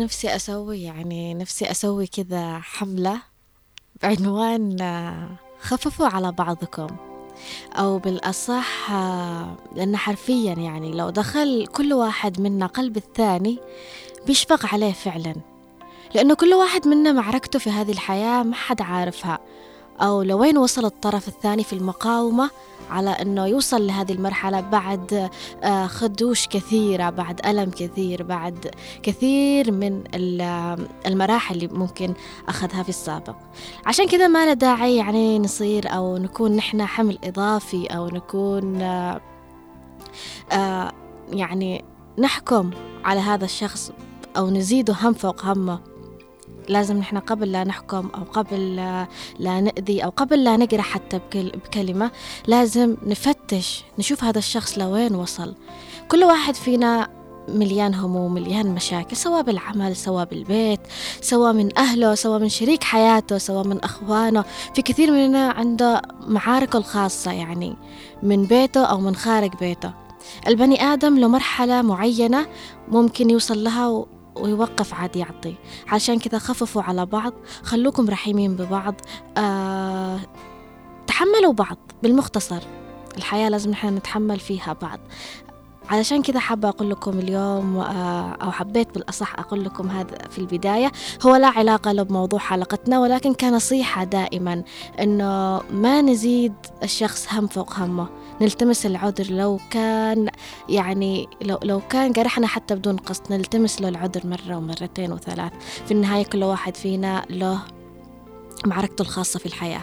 نفسي أسوي يعني نفسي أسوي كذا حملة بعنوان آه، خففوا على بعضكم. أو بالأصح آه، لأن حرفيا يعني لو دخل كل واحد منا قلب الثاني بيشفق عليه فعلا. لأنه كل واحد منا معركته في هذه الحياة ما حد عارفها. أو لوين وصل الطرف الثاني في المقاومة على أنه يوصل لهذه المرحلة بعد آه، خدوش كثيرة بعد ألم كثير بعد كثير من المراحل اللي ممكن أخذها في السابق. عشان كذا ما له داعي يعني نصير أو نكون نحن حمل إضافي أو نكون آه، آه، يعني نحكم على هذا الشخص أو نزيده هم فوق همه. لازم نحن قبل لا نحكم أو قبل لا نأذي أو قبل لا نقرأ حتى بكلمة لازم نفتش نشوف هذا الشخص لوين وصل. كل واحد فينا مليان هموم مليان مشاكل سواء بالعمل سواء بالبيت سواء من أهله سواء من شريك حياته سواء من أخوانه. في كثير مننا عنده معاركه الخاصة يعني من بيته أو من خارج بيته. البني آدم له مرحلة معينة ممكن يوصل لها ويوقف عاد يعطي. عشان كذا خففوا على بعض خلوكم رحيمين ببعض. آه تحملوا بعض بالمختصر. الحياة لازم نحن نتحمل فيها بعض. علشان كذا حابة أقول لكم اليوم آه، أو حبيت بالأصح أقول لكم هذا في البداية هو لا علاقة له بموضوع حلقتنا ولكن كنصيحة دائما إنه ما نزيد الشخص هم فوق همه. نلتمس العذر لو كان يعني لو, لو كان جرحنا حتى بدون قصد نلتمس له العذر مرة ومرتين وثلاث. في النهاية كل واحد فينا له معركته الخاصة في الحياة.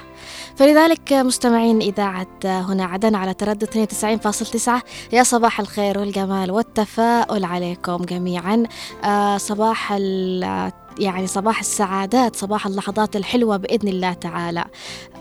فلذلك مستمعين إذاعة هنا عدن على تردد 92.9 يا صباح الخير والجمال والتفاؤل عليكم جميعا. آه، صباح يعني صباح السعادات صباح اللحظات الحلوة بإذن الله تعالى.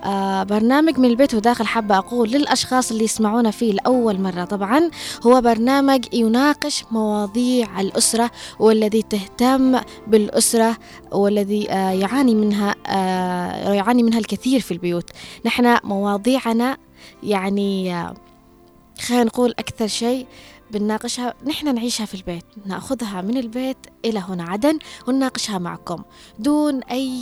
آه برنامج من البيت وداخل حابة أقول للأشخاص اللي يسمعونا فيه لأول مرة طبعا هو برنامج يناقش مواضيع الأسرة والذي تهتم بالأسرة والذي آه يعاني منها آه يعاني منها الكثير في البيوت. نحن مواضيعنا يعني آه خلينا نقول أكثر شيء بنناقشها نحن نعيشها في البيت نأخذها من البيت إلى هنا عدن ونناقشها معكم دون أي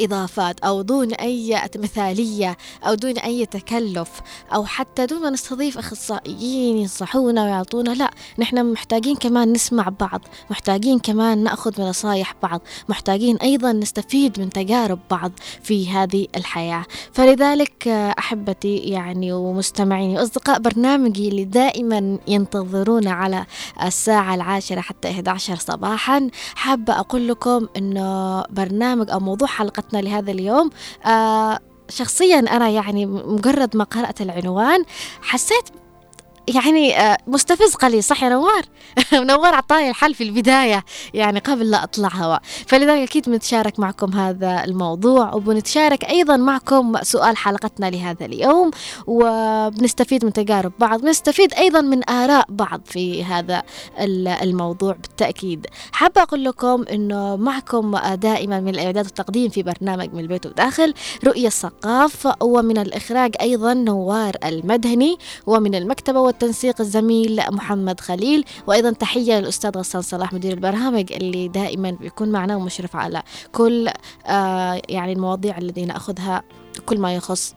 إضافات أو دون أي مثالية أو دون أي تكلف أو حتى دون ما نستضيف أخصائيين ينصحونا ويعطونا لا نحن محتاجين كمان نسمع بعض محتاجين كمان نأخذ من نصايح بعض محتاجين أيضا نستفيد من تجارب بعض في هذه الحياة. فلذلك أحبتي يعني ومستمعيني وأصدقاء برنامجي اللي دائما ينتظرونا على الساعة العاشرة حتى 11 صباحا حابة أقول لكم أنه برنامج أو موضوع حلقة حلقتنا لهذا اليوم. آه شخصيا أنا يعني مجرد ما قرأت العنوان حسيت يعني آه، مستفز قليل صح يا نوار. نوار عطاني الحل في البداية يعني قبل لا أطلع هواء. فلذلك أكيد بنتشارك معكم هذا الموضوع وبنتشارك أيضا معكم سؤال حلقتنا لهذا اليوم وبنستفيد من تجارب بعض بنستفيد أيضا من آراء بعض في هذا الموضوع بالتأكيد. حابة أقول لكم أنه معكم دائما من الإعداد والتقديم في برنامج من البيت وداخل رؤية الثقاف ومن الإخراج أيضا نوار المدهني ومن المكتبة والتنسيق الزميل محمد خليل. وأيضا تحية للأستاذ غسان صلاح مدير البرنامج اللي دائما بيكون معنا ومشرف على كل آه يعني المواضيع الذي نأخذها كل ما يخص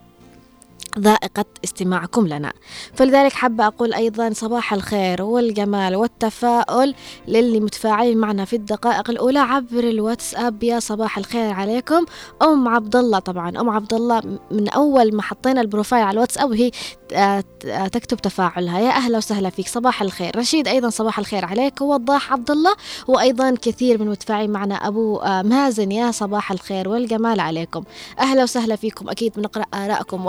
ذائقة استماعكم لنا. فلذلك حابة أقول أيضا صباح الخير والجمال والتفاؤل للي متفاعلين معنا في الدقائق الأولى عبر الواتساب. يا صباح الخير عليكم. أم عبد الله طبعا. أم عبد الله من أول ما حطينا البروفايل على الواتساب آه، تكتب تفاعلها. يا أهلا وسهلا فيك. صباح الخير. رشيد أيضا صباح الخير عليك. ووضاح عبد الله وأيضا كثير من المتفاعلين معنا. أبو مازن يا صباح الخير والجمال عليكم. أهلا وسهلا فيكم. أكيد بنقرأ آرائكم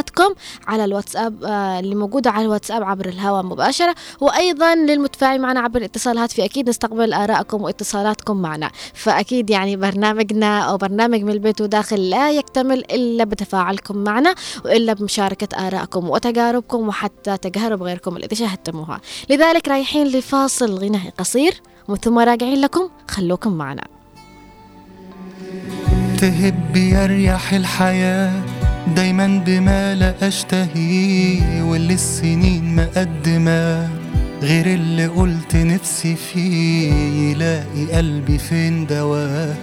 وتعليقاتكم على الواتساب اللي موجودة على الواتساب عبر الهواء مباشرة وأيضا للمتفاعلين معنا عبر الاتصالات في أكيد نستقبل آرائكم واتصالاتكم معنا. فأكيد يعني برنامجنا أو برنامج من البيت وداخل لا يكتمل إلا بتفاعلكم معنا وإلا بمشاركة آرائكم وتجاربكم وحتى تجارب غيركم الذي شاهدتموها. لذلك رايحين لفاصل غنائي قصير ومن ثم راجعين لكم خلوكم معنا. تهب يريح الحياة دايما بما لا أشتهيه واللي السنين مقدمة غير اللي قلت نفسي فيه. يلاقي قلبي فين دواه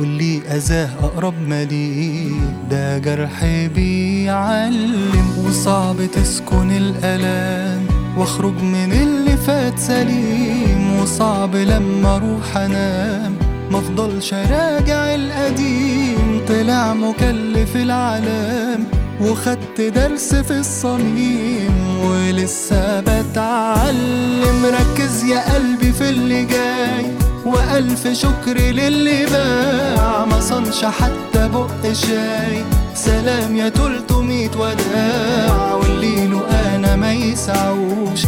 واللي أذاه أقرب ما ليه ده جرح بيعلم وصعب تسكن الألام. وأخرج من اللي فات سليم وصعب لما أروح أنام. مفضلش راجع القديم طلع مكلف العالم وخدت درس في الصميم ولسه بتعلم. ركز يا قلبي في اللي جاي وألف شكر للي باع. ما صنش حتى بق شاي. سلام يا تلتمية وداع واللي له أنا ما يسعوش.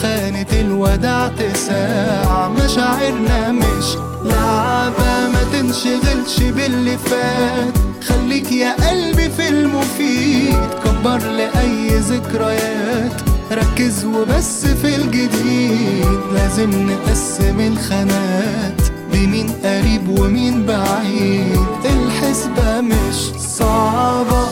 فخانة الوداع تساع. مشاعرنا مش لعبة ما تنشغلش باللي فات. خليك يا قلبي في المفيد كبر لأي ذكريات. ركز وبس في الجديد لازم نقسم الخانات بمين قريب ومين بعيد. الحسبة مش صعبة.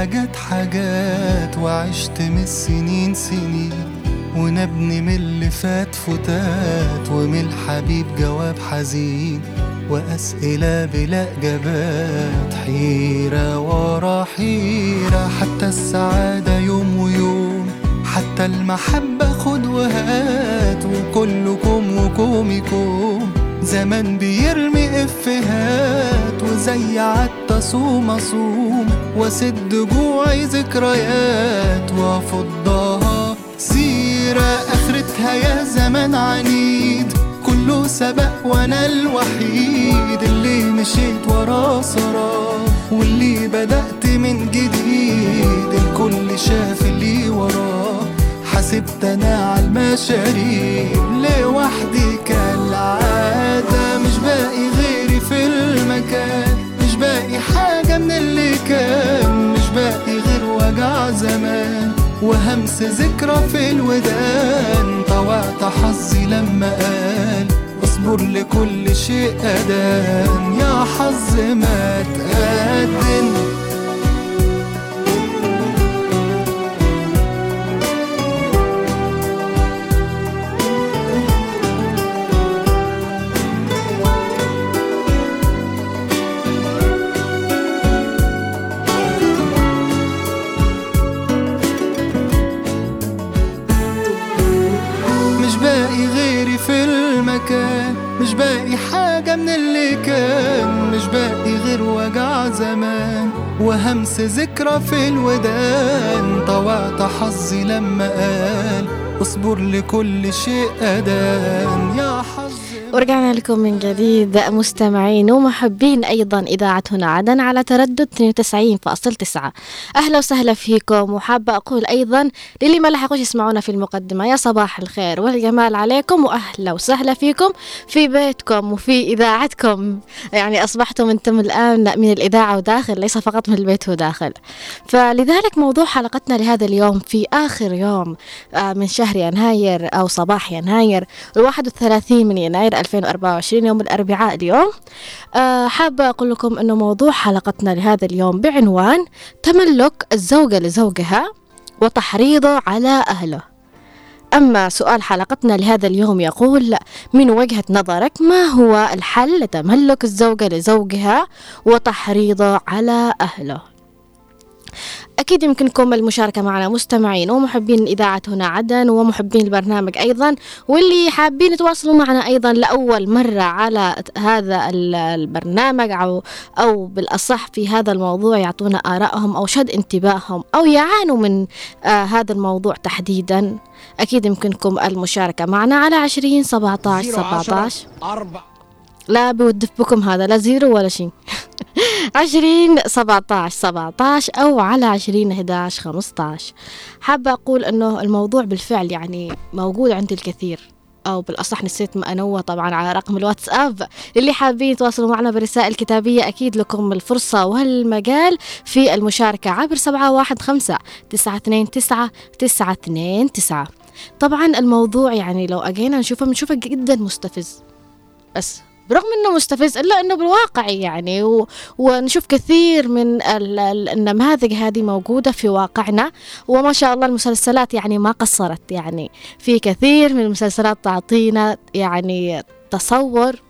من الحاجات حاجات وعشت من السنين سنين ونبني من اللي فات فتات ومن الحبيب جواب حزين وأسئلة بلا إجابات حيرة ورا حيرة حتى السعادة يوم ويوم حتى المحبة خد وهات وكلكم وكومكم زمان بيرمي افهات وزي عدت صوم اصوم واسد جوعي ذكريات وافضها. سيرة آخرتها يا زمان عنيد كله سبق وأنا الوحيد. اللي مشيت وراه سراه واللي بدأت من جديد. الكل شاف اللي وراه حسبت أنا على المشاريب. لوحدي كالعادة مش باقي غيري في المكان. من اللي كان مش باقي غير وجع زمان وهمس ذكرى في الودان. طوعت حظي لما قال اصبر لكل شيء أدان يا حظ ما تقدم. اللي كان مش باقي غير وجع زمان وهمس ذكرى في الودان. طوعت حظي لما قال اصبر لكل شيء أدان. يا حظ ورجعنا لكم من جديد. مستمعين ومحبين أيضا إذاعة هنا عدن على تردد 92.9 أهلا وسهلا فيكم. وحابة أقول أيضا للي ما لحقوش يسمعونا في المقدمة يا صباح الخير والجمال عليكم. وأهلا وسهلا فيكم في بيتكم وفي إذاعتكم. يعني أصبحتم أنتم الآن من الإذاعة وداخل ليس فقط من البيت وداخل. فلذلك موضوع حلقتنا لهذا اليوم في آخر يوم آه، من شهر يناير أو صباح يناير الواحد والثلاثين من يناير. 2024 يوم الأربعاء اليوم. آه، حابة أقول لكم أنه موضوع حلقتنا لهذا اليوم بعنوان تملك الزوجة لزوجها وتحريضه على أهله. أما سؤال حلقتنا لهذا اليوم يقول من وجهة نظرك ما هو الحل لتملك الزوجة لزوجها وتحريضه على أهله؟ أكيد يمكنكم المشاركة معنا مستمعين ومحبين إذاعة هنا عدن ومحبين البرنامج أيضا واللي حابين يتواصلوا معنا أيضا لأول مرة على هذا ال- البرنامج أو أو بالأصح في هذا الموضوع يعطونا آرائهم أو شد انتباههم أو يعانوا من آه هذا الموضوع تحديدا. أكيد يمكنكم المشاركة معنا على 20 17 17 أربع لا بودف بكم هذا لا زيرو ولا شيء. عشرين سبعة عشر سبعة عشر أو على عشرين أحد خمسة عشر حابة أقول أنه الموضوع بالفعل يعني موجود عند الكثير. أو بالأصح نسيت ما أنوه طبعا على رقم الواتساب. اللي حابين يتواصلوا معنا برسائل كتابية أكيد لكم الفرصة والمجال في المشاركة عبر سبعة واحد خمسة تسعة اثنين تسعة تسعة اثنين تسعة. طبعا الموضوع يعني لو أجينا نشوفه بنشوفه جدا مستفز. بس برغم إنه مستفز إلا إنه بالواقع يعني. و... ونشوف كثير من ال... النماذج هذه موجودة في واقعنا. وما شاء الله المسلسلات يعني ما قصرت يعني. في كثير من المسلسلات تعطينا يعني تصور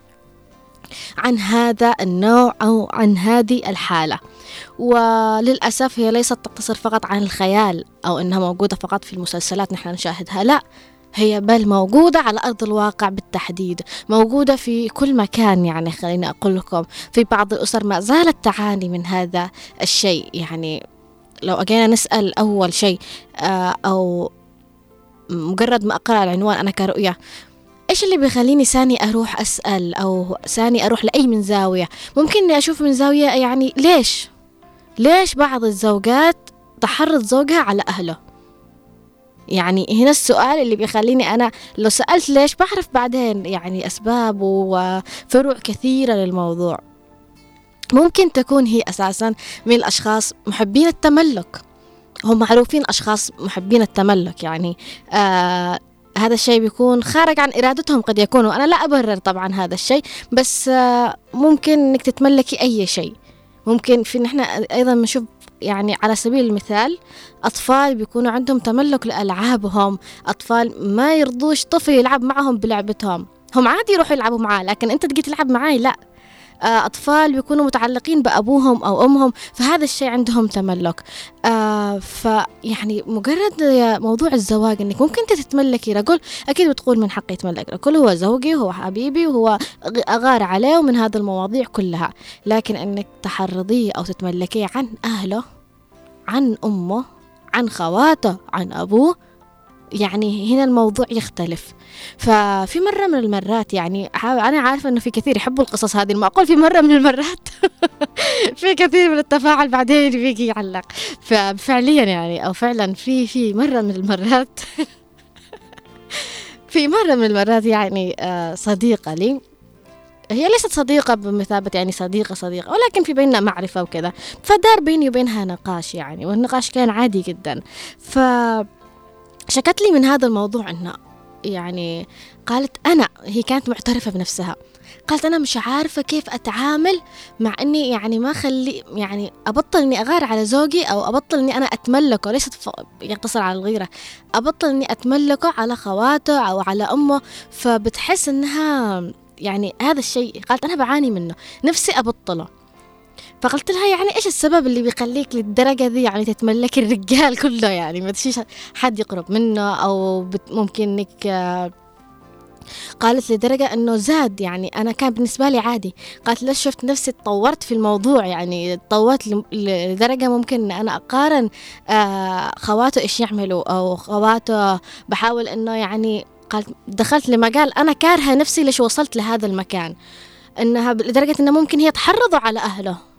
عن هذا النوع أو عن هذه الحالة. وللأسف هي ليست تقتصر فقط عن الخيال أو إنها موجودة فقط في المسلسلات نحن نشاهدها لا. هي بل موجودة على أرض الواقع بالتحديد موجودة في كل مكان يعني خليني أقول لكم في بعض الأسر ما زالت تعاني من هذا الشيء. يعني لو أجينا نسأل أول شيء آه، أو مجرد ما أقرأ العنوان أنا كرؤية إيش اللي بيخليني ثاني أروح أسأل أو ثاني أروح لأي من زاوية؟ ممكن إني أشوف من زاوية يعني ليش؟ ليش بعض الزوجات تحرض زوجها على أهله؟ يعني هنا السؤال اللي بيخليني أنا لو سألت ليش بعرف بعدين يعني أسباب وفروع كثيرة للموضوع. ممكن تكون هي أساسا من الأشخاص محبين التملك. هم معروفين أشخاص محبين التملك يعني. آه هذا الشيء بيكون خارج عن إرادتهم قد يكون وأنا لا أبرر طبعا هذا الشيء بس آه ممكن إنك تتملكي أي شيء. ممكن في نحن أيضا بنشوف يعني على سبيل المثال أطفال بيكونوا عندهم تملك لألعابهم أطفال ما يرضوش طفل يلعب معهم بلعبتهم. هم عادي يروحوا يلعبوا معاه لكن أنت تجي تلعب معاي لا. أطفال بيكونوا متعلقين بأبوهم أو أمهم فهذا الشيء عندهم تملك. آه فيعني مجرد موضوع الزواج إنك ممكن أنت تتملكي رجل أكيد بتقول من حقي يتملك رجل هو زوجي وهو حبيبي وهو أغار عليه ومن هذه المواضيع كلها. لكن إنك تحرضيه أو تتملكيه عن أهله عن أمه عن خواته عن أبوه يعني هنا الموضوع يختلف. ففي مرة من المرات يعني أنا عارفة إنه في كثير يحبوا القصص هذه المعقول في مرة من المرات في كثير من التفاعل بعدين بيجي يعلق. ففعليا يعني أو فعلا في في مرة من المرات في مرة من المرات يعني آه، صديقة لي هي ليست صديقة بمثابة يعني صديقة صديقة ولكن في بيننا معرفة وكذا. فدار بيني وبينها نقاش يعني والنقاش كان عادي جدا. ف شكت لي من هذا الموضوع إنه يعني قالت أنا هي كانت معترفة بنفسها. قالت أنا مش عارفة كيف أتعامل مع إني يعني ما خلي يعني أبطل إني أغار على زوجي أو أبطل إني أنا أتملكه. ليست يقتصر على الغيرة. أبطل إني أتملكه على خواته أو على أمه. فبتحس إنها يعني هذا الشيء. قالت أنا بعاني منه. نفسي أبطله. فقلت لها يعني إيش السبب اللي بيخليك للدرجة دي؟ يعني تتملكي الرجال كله يعني. ما تشيش حد يقرب منه أو ممكن إنك قالت لدرجة أنه زاد يعني. أنا كان بالنسبة لي عادي. قالت ليش شفت نفسي تطورت في الموضوع؟ يعني تطورت لدرجة ممكن أن أنا أقارن آه، خواته إيش يعملوا أو خواته بحاول أنه يعني قالت دخلت لمجال أنا كارهة نفسي ليش وصلت لهذا المكان. إنها لدرجة إنه ممكن هي تحرضه على أهله.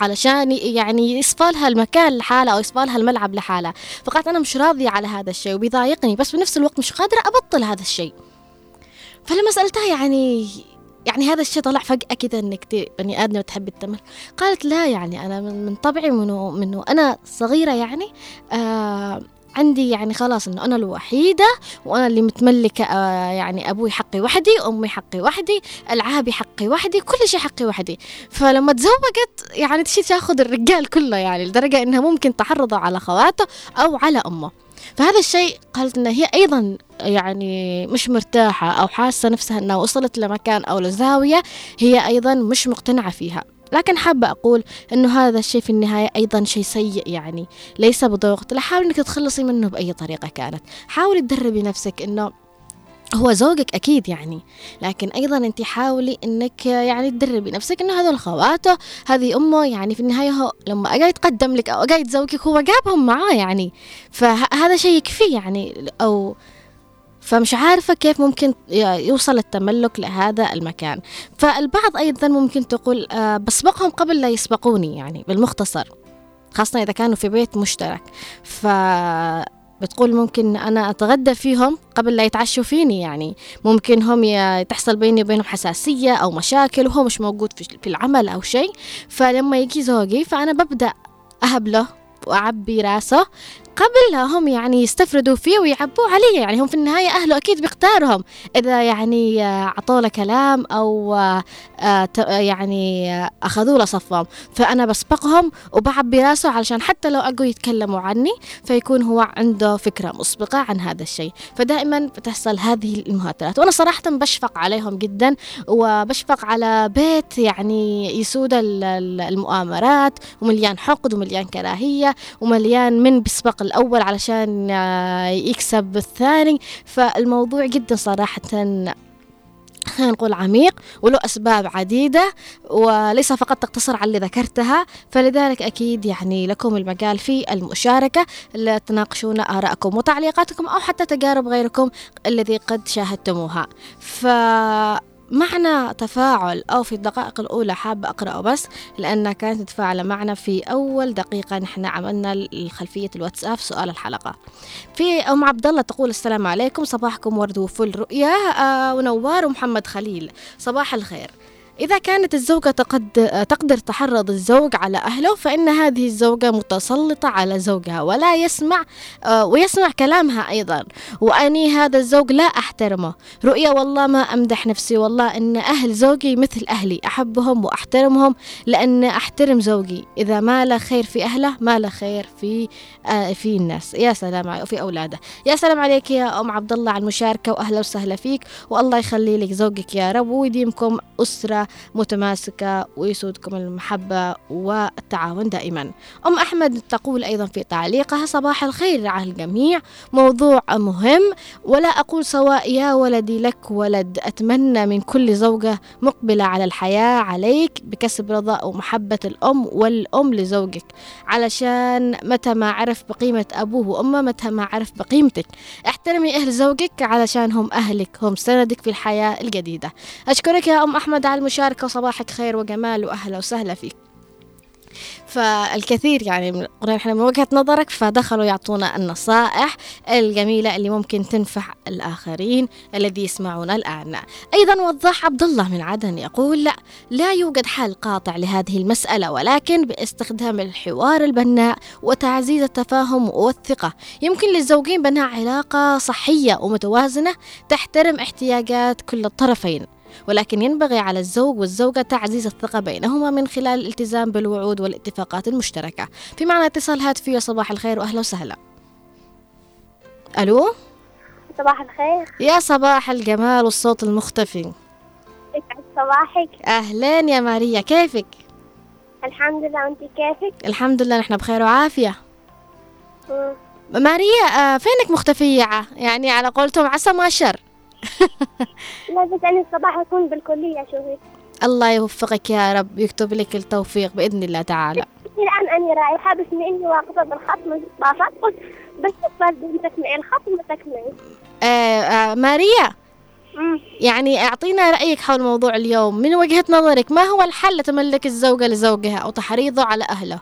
علشان يعني يصفى لها المكان لحالها أو يصفى لها الملعب لحالها فقالت أنا مش راضية على هذا الشيء وبيضايقني بس بنفس الوقت مش قادرة أبطل هذا الشيء. فلما سألتها يعني يعني هذا الشيء طلع فجأة كده إنك بني آدم تحب التمر. قالت لا يعني أنا من طبعي منه منه أنا صغيرة يعني آه عندي يعني خلاص إنه أنا الوحيدة وأنا اللي متملكة آه يعني أبوي حقي وحدي امي حقي وحدي العابي حقي وحدي كل شيء حقي وحدي. فلما تزوجت يعني تشي تاخذ الرجال كله يعني لدرجة إنها ممكن تحرضه على خواته أو على أمه. فهذا الشيء قالت إنها هي أيضا يعني مش مرتاحة أو حاسة نفسها إنها وصلت لمكان أو لزاوية هي أيضا مش مقتنعة فيها. لكن حابة أقول أنه هذا الشيء في النهاية أيضا شيء سيء يعني ليس بضغط لا حاول أنك تتخلصي منه بأي طريقة كانت. حاولي تدربي نفسك أنه هو زوجك أكيد يعني. لكن أيضا أنت حاولي أنك يعني تدربي نفسك أنه هذول خواته هذه أمه يعني في النهاية هو لما أجا يتقدم لك أو أجا يتزوجك هو جابهم معاه يعني. فهذا شيء يكفي يعني أو فمش عارفة كيف ممكن يوصل التملك لهذا المكان. فالبعض أيضا ممكن تقول آه، بسبقهم قبل لا يسبقوني يعني بالمختصر خاصة إذا كانوا في بيت مشترك. ف بتقول ممكن أنا أتغدى فيهم قبل لا يتعشوا فيني يعني ممكن هم تحصل بيني وبينهم حساسية أو مشاكل وهو مش موجود في العمل أو شيء. فلما يجي زوجي فأنا ببدأ أهب له وأعبي راسه قبل هم يعني يستفردوا فيه ويعبوا عليه. يعني هم في النهاية أهله أكيد بيختارهم. إذا يعني أعطوا له كلام أو آه، يعني أخذوا له صفهم. فأنا بسبقهم وبعبي راسه علشان حتى لو أقوا يتكلموا عني فيكون هو عنده فكرة مسبقة عن هذا الشيء. فدائما بتحصل هذه المهاترات. وأنا صراحة بشفق عليهم جدا وبشفق على بيت يعني يسود المؤامرات ومليان حقد ومليان كراهية ومليان من بيسبق الأول علشان آه، يكسب الثاني. فالموضوع جدا صراحة خلينا نقول عميق وله أسباب عديدة وليس فقط تقتصر على اللي ذكرتها. فلذلك أكيد يعني لكم المجال في المشاركة لتناقشون آراءكم وتعليقاتكم أو حتى تجارب غيركم الذي قد شاهدتموها. ف معنى تفاعل أو في الدقائق الأولى حابة أقرأه بس لأنها كانت تتفاعل معنا في أول دقيقة نحن عملنا خلفية الواتساب سؤال الحلقة. في أم عبد الله تقول السلام عليكم صباحكم ورد وفل رؤيا آه ونوار ومحمد خليل. صباح الخير. إذا كانت الزوجة تقد... تقدر تحرض الزوج على أهله فإن هذه الزوجة متسلطة على زوجها ولا يسمع آه، ويسمع كلامها أيضا. وأني هذا الزوج لا أحترمه. رؤيا والله ما أمدح نفسي والله أن أهل زوجي مثل أهلي أحبهم وأحترمهم لأن أحترم زوجي. إذا ما له خير في أهله ما له خير في آه، في الناس. يا سلام في أولاده. يا سلام عليك يا أم عبد الله على المشاركة وأهلا وسهلا فيك والله يخلي لك زوجك يا رب ويديمكم أسرة متماسكة ويسودكم المحبة والتعاون دائما. أم أحمد تقول أيضا في تعليقها صباح الخير على الجميع. موضوع مهم ولا أقول سواء يا ولدي لك ولد. أتمنى من كل زوجة مقبلة على الحياة عليك بكسب رضا ومحبة الأم والأم لزوجك. علشان متى ما عرف بقيمة أبوه وأمه متى ما عرف بقيمتك. احترمي أهل زوجك علشان هم أهلك هم سندك في الحياة الجديدة. أشكرك يا أم أحمد على المشاركة وصباحك خير وجمال وأهلا وسهلا فيك. فالكثير يعني من إحنا من وجهة نظرك فدخلوا يعطونا النصائح الجميلة اللي ممكن تنفع الآخرين الذي يسمعون الآن. أيضا وضح عبد الله من عدن يقول لا لا يوجد حل قاطع لهذه المسألة ولكن باستخدام الحوار البناء وتعزيز التفاهم والثقة يمكن للزوجين بناء علاقة صحية ومتوازنة تحترم احتياجات كل الطرفين. ولكن ينبغي على الزوج والزوجة تعزيز الثقة بينهما من خلال الالتزام بالوعود والاتفاقات المشتركة. في معنى اتصال هاتفي صباح الخير وأهلا وسهلا. ألو؟ صباح الخير. يا صباح الجمال والصوت المختفي. يسعد صباحك. أهلين يا ماريا كيفك؟ الحمد لله وانت كيفك؟ الحمد لله نحن بخير وعافية. مم. ماريا آه، فينك مختفية؟ يعني على قولتهم عسى ما شر. لا بس أنا الصباح أكون بالكلية شوفي الله يوفقك يا رب يكتب لك التوفيق بإذن الله تعالى. الآن أنا رايحة بس إني واقفة بالخط من قلت بس بدي تكملي الخط وما تكملي. آه آه ماريا؟ يعني أعطينا رأيك حول موضوع اليوم. من وجهة نظرك ما هو الحل لتملك الزوجة لزوجها أو تحريضه على أهله؟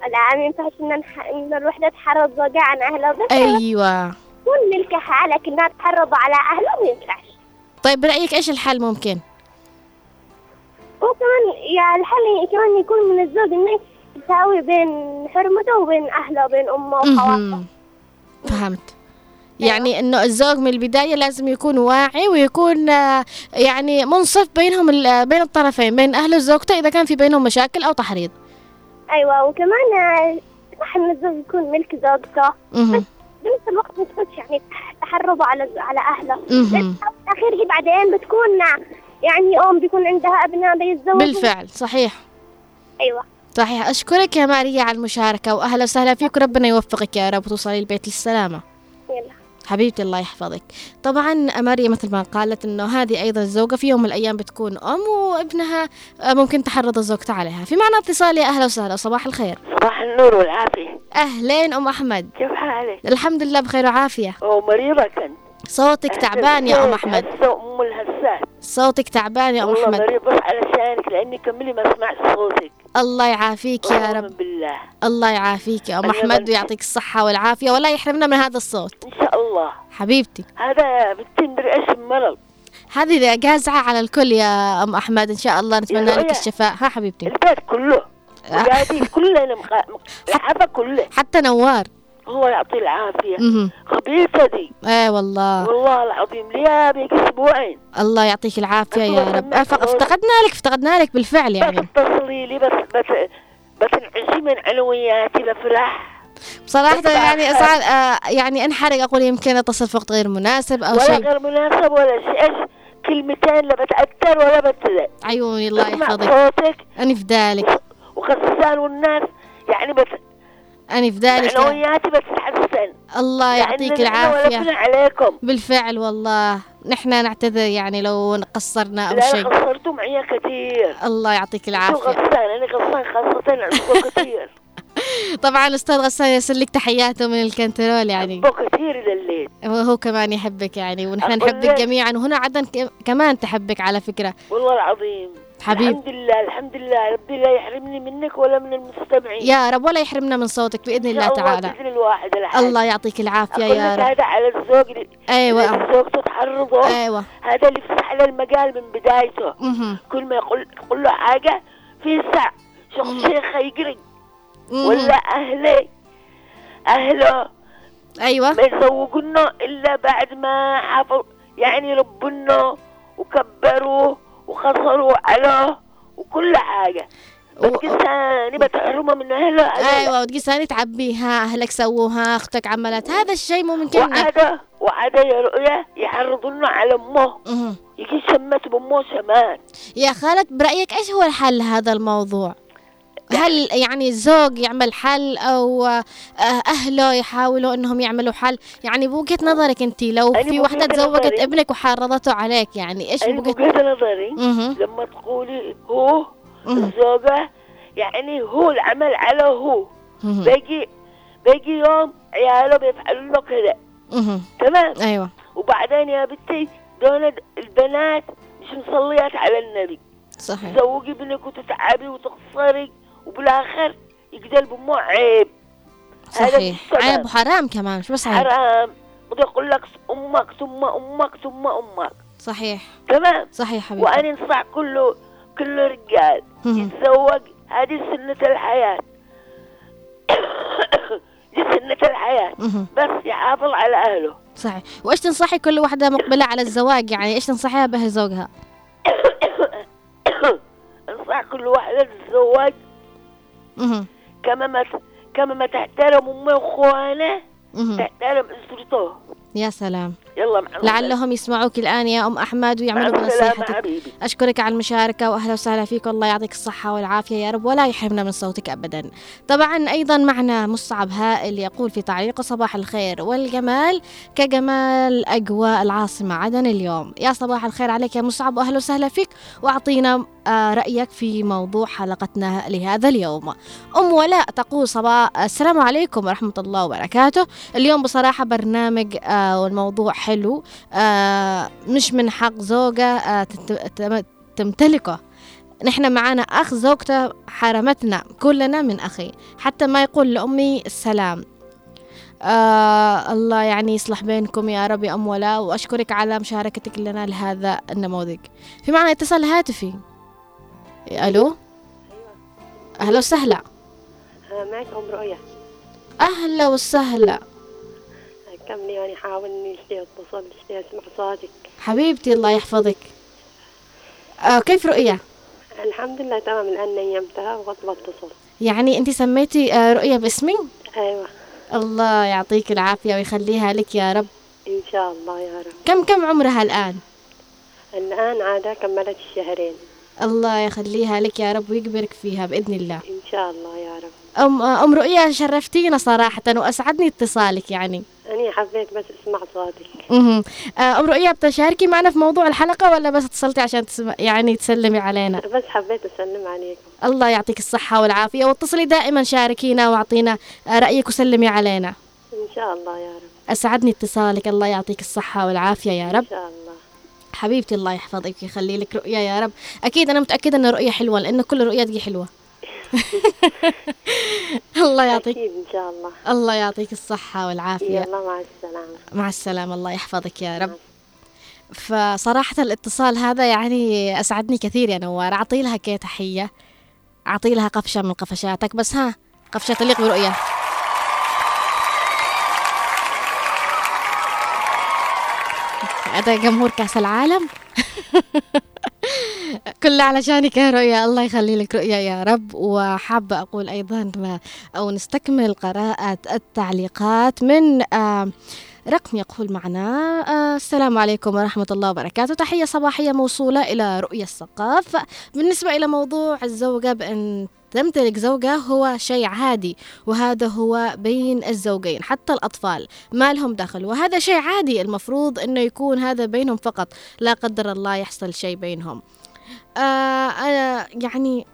لا ما ينفعش إن الوحدة تحرض زوجها عن أهله بس أيوه كل ملكها لكنها تحرض على أهله ما ينفعش. طيب برأيك إيش الحل ممكن؟ وكمان يا الحل كمان يكون من الزوج إنه يساوي بين حرمته وبين أهله وبين أمه وخواته. فهمت. يعني إنه الزوج من البداية لازم يكون واعي ويكون آه، يعني منصف بينهم بين الطرفين بين اهله وزوجته إذا كان في بينهم مشاكل أو تحريض. أيوه وكمان آه، صح ان الزوج يكون ملك زوجته. بس بنفس الوقت ما تكونش يعني تحرضوا على على أهله. الأخير هي بعدين بتكون يعني أم بيكون عندها أبناء بيتزوجوا. بالفعل صحيح. أيوه. صحيح. أشكرك يا ماريا على المشاركة واهلا وسهلا فيك وربنا يوفقك يا رب وتوصلي البيت للسلامة. يلا. حبيبتي الله يحفظك. طبعا ماريا مثل ما قالت إنه هذه أيضا الزوجة في يوم من الأيام بتكون أم وابنها ممكن تحرض زوجته عليها. في معنى اتصال يا أهلا وسهلا صباح الخير. صباح النور والعافية. أهلين أم أحمد؟ كيف حالك؟ الحمد لله بخير وعافية. ومريضه كنت صوتك تعبان يا أم أحمد. أم الهسات. صوتك تعبان يا أم والله أحمد. مريض بس علشانك لأني كملي ما سمعت صوتك. الله يعافيك يا رب. بالله. الله يعافيك يا أحمد بنت- ويعطيك الصحة والعافية. ولا يحرمنا من هذا الصوت. إن شاء الله. حبيبتي. هذا بتندري إيش المرض هذه جازعة على الكل يا أم أحمد. إن شاء الله نتمنى لك. الشفاء. ها حبيبتي. البيت كله. ولادي. مخ- الحفا كله حتى نوار. الله يعطيه العافية. خبيثة دي. إيه والله. والله العظيم ليها بيجي أسبوعين. الله يعطيك العافية يا رب. افتقدنا لك افتقدنا لك بالفعل بس يعني اتصلي لي بس بس بتنعشي من علوياتي بفرح بصراحة بس يعني اسعد آه يعني انحرق أقول يمكن اتصل في وقت غير مناسب أو ولا شيء. غير مناسب ولا شيء. إيش؟ كلمتين لا بتأثر ولا بتزعل. عيوني الله يحفظك. صوتك. اني في ذلك. وخصصان والناس يعني بس أني في ذلك يا- معنوياتي بتتحسن الله يعطيك لأن نحن العافية. ولفنا عليكم. بالفعل والله. نحن نعتذر يعني لو قصرنا أو لا شيء. قصرتوا معي كثير. الله يعطيك شو العافية. غصان أنا غصان خاصة عندكم كثير. طبعا أستاذ غسان يرسل لك تحياته من الكنترول يعني. عندكم كثير لليل وهو كمان يحبك يعني ونحن نحبك جميعا. وهنا عدن كمان تحبك على فكرة. والله العظيم. حبيب. الحمد لله الحمد لله. ربي لا يحرمني منك ولا من المستمعين. يا رب ولا يحرمنا من صوتك بإذن الله تعالى. بإذن الواحد الأحد الله يعطيك العافية يا رب. هذا على الزوج اللي أيوه. اللي زوجته تحرضه أيوه. هذا اللي يفتح له المجال من بدايته. مهم. كل ما يقول يقول له حاجة في ساعة شخص شيخ يقري مهم. ولا أهله أهله أيوه. ما يزوجونه إلا بعد ما حفظ يعني ربنا وكبروه. وخسروا عليه وكل حاجة. و- بس ثاني بتحرمه من أهله أيوه وتقول ثاني تعبيها أهلك سووها أختك عملت. هذا الشيء مو ممكن وعادة وعادة يا رؤيا يحرضونه على مهم. يجي شمت بأمه شمان يا خالد برأيك إيش هو الحل لهذا الموضوع؟ هل يعني الزوج يعمل حل أو آه، أهله يحاولوا إنهم يعملوا حل؟ يعني بوجهة نظرك انت لو في واحدة تزوجت ابنك وحرضته عليك يعني إيش بوجهة نظري. لما تقولي هو مهم. الزوجة يعني هو العمل على هو. بيجي بيجي يوم عياله بيفعلوا له كذا. تمام؟ أيوه. وبعدين يا بنتي دون البنات مش مصليات على النبي. صحيح. تزوجي ابنك وتتعبي وتخسري. وبالاخر يقدر بامه عيب. صحيح. عيب وحرام كمان مش بس عيب حرام. بده يقول لك أمك ثم أمك ثم أمك. صحيح. تمام؟ صحيح حبيبي وأنا أنصح كله كل رجال. يتزوج هذه سنة الحياة. دي سنة الحياة. بس يحافظ على أهله. صحيح. وإيش تنصحي كل واحدة مقبلة على الزواج؟ يعني إيش تنصحيها به زوجها؟ أنصح كل واحدة تتزوج. كما ما كما ما تحترم مهم. تحترم أسرته يا سلام. يلا مع لعلهم يسمعوك الآن يا أم أحمد ويعملوا بنصيحتك حبيبي. أشكرك على المشاركة وأهلا وسهلا فيك والله يعطيك الصحة والعافية يا رب ولا يحرمنا من صوتك أبدا. طبعا أيضا معنا مصعب هائل يقول في تعليقه صباح الخير والجمال كجمال أجواء العاصمة عدن اليوم. يا صباح الخير عليك يا مصعب وأهلا وسهلا فيك. وأعطينا رأيك في موضوع حلقتنا لهذا اليوم. أم ولاء تقول صباح السلام عليكم ورحمة الله وبركاته. اليوم بصراحة برنامج آه، والموضوع حلو. آه، مش من حق زوجة آه، تمتلكه. نحن معانا أخ زوجته حرمتنا كلنا من أخي. حتى ما يقول لأمي السلام. آه الله يعني يصلح بينكم يا رب يا أم ولاء. وأشكرك على مشاركتك لنا لهذا النموذج. في معنا اتصال هاتفي. ألو؟ أهلا وسهلا. معك أم رؤية أهلا وسهلا. كملي وأنا حاول إني اشتي أتصل اشتي أسمع صوتك. حبيبتي الله يحفظك. آه كيف رؤية؟ الحمد لله تمام. الآن نيمتها وقت بتصل يعني أنت سميتي آه رؤية باسمي؟ أيوة. الله يعطيك العافية ويخليها لك يا رب. إن شاء الله يا رب. كم كم عمرها الآن؟ الآن عادة كملت الشهرين. الله يخليها لك يا رب ويكبرك فيها بإذن الله. إن شاء الله يا رب. أم, أم رؤيا شرفتينا صراحة وأسعدني اتصالك يعني. أنا حبيت بس أسمع صوتك. آه، أم رؤيا بتشاركي معنا في موضوع الحلقة ولا بس اتصلتي عشان تسمع يعني تسلمي علينا؟ بس حبيت أسلم عليكم. الله يعطيك الصحة والعافية واتصلي دائما شاركينا واعطينا آه، رأيك وسلمي علينا. إن شاء الله يا رب. أسعدني اتصالك الله يعطيك الصحة والعافية يا رب. إن شاء الله. حبيبتي الله يحفظك ويخلي لك رؤية يا رب. أكيد أنا متأكدة أن رؤية حلوة لأن كل الرؤيات دي حلوة. الله يعطيك. أكيد إن شاء الله. الله يعطيك الصحة والعافية. يلا مع السلامة. مع السلامة. الله يحفظك يا رب. فصراحة الاتصال هذا يعني أسعدني كثير يا نوار. أعطي لها كي تحية. أعطي لها قفشة من قفشاتك بس ها قفشة تليق برؤية. هذا جمهور كأس العالم. كله علشانك يا رؤيا. الله يخلي لك رؤيا يا رب. وحابة أقول أيضا أو نستكمل قراءة التعليقات من آه رقم يقول معنا آه السلام عليكم ورحمة الله وبركاته. تحية صباحية موصولة إلى رؤية الثقاف بالنسبة إلى موضوع الزوجة بأن تمتلك زوجة هو شيء عادي وهذا هو بين الزوجين حتى الأطفال ما لهم دخل. وهذا شيء عادي المفروض أنه يكون هذا بينهم فقط لا قدر الله يحصل شيء بينهم. آه آه يعني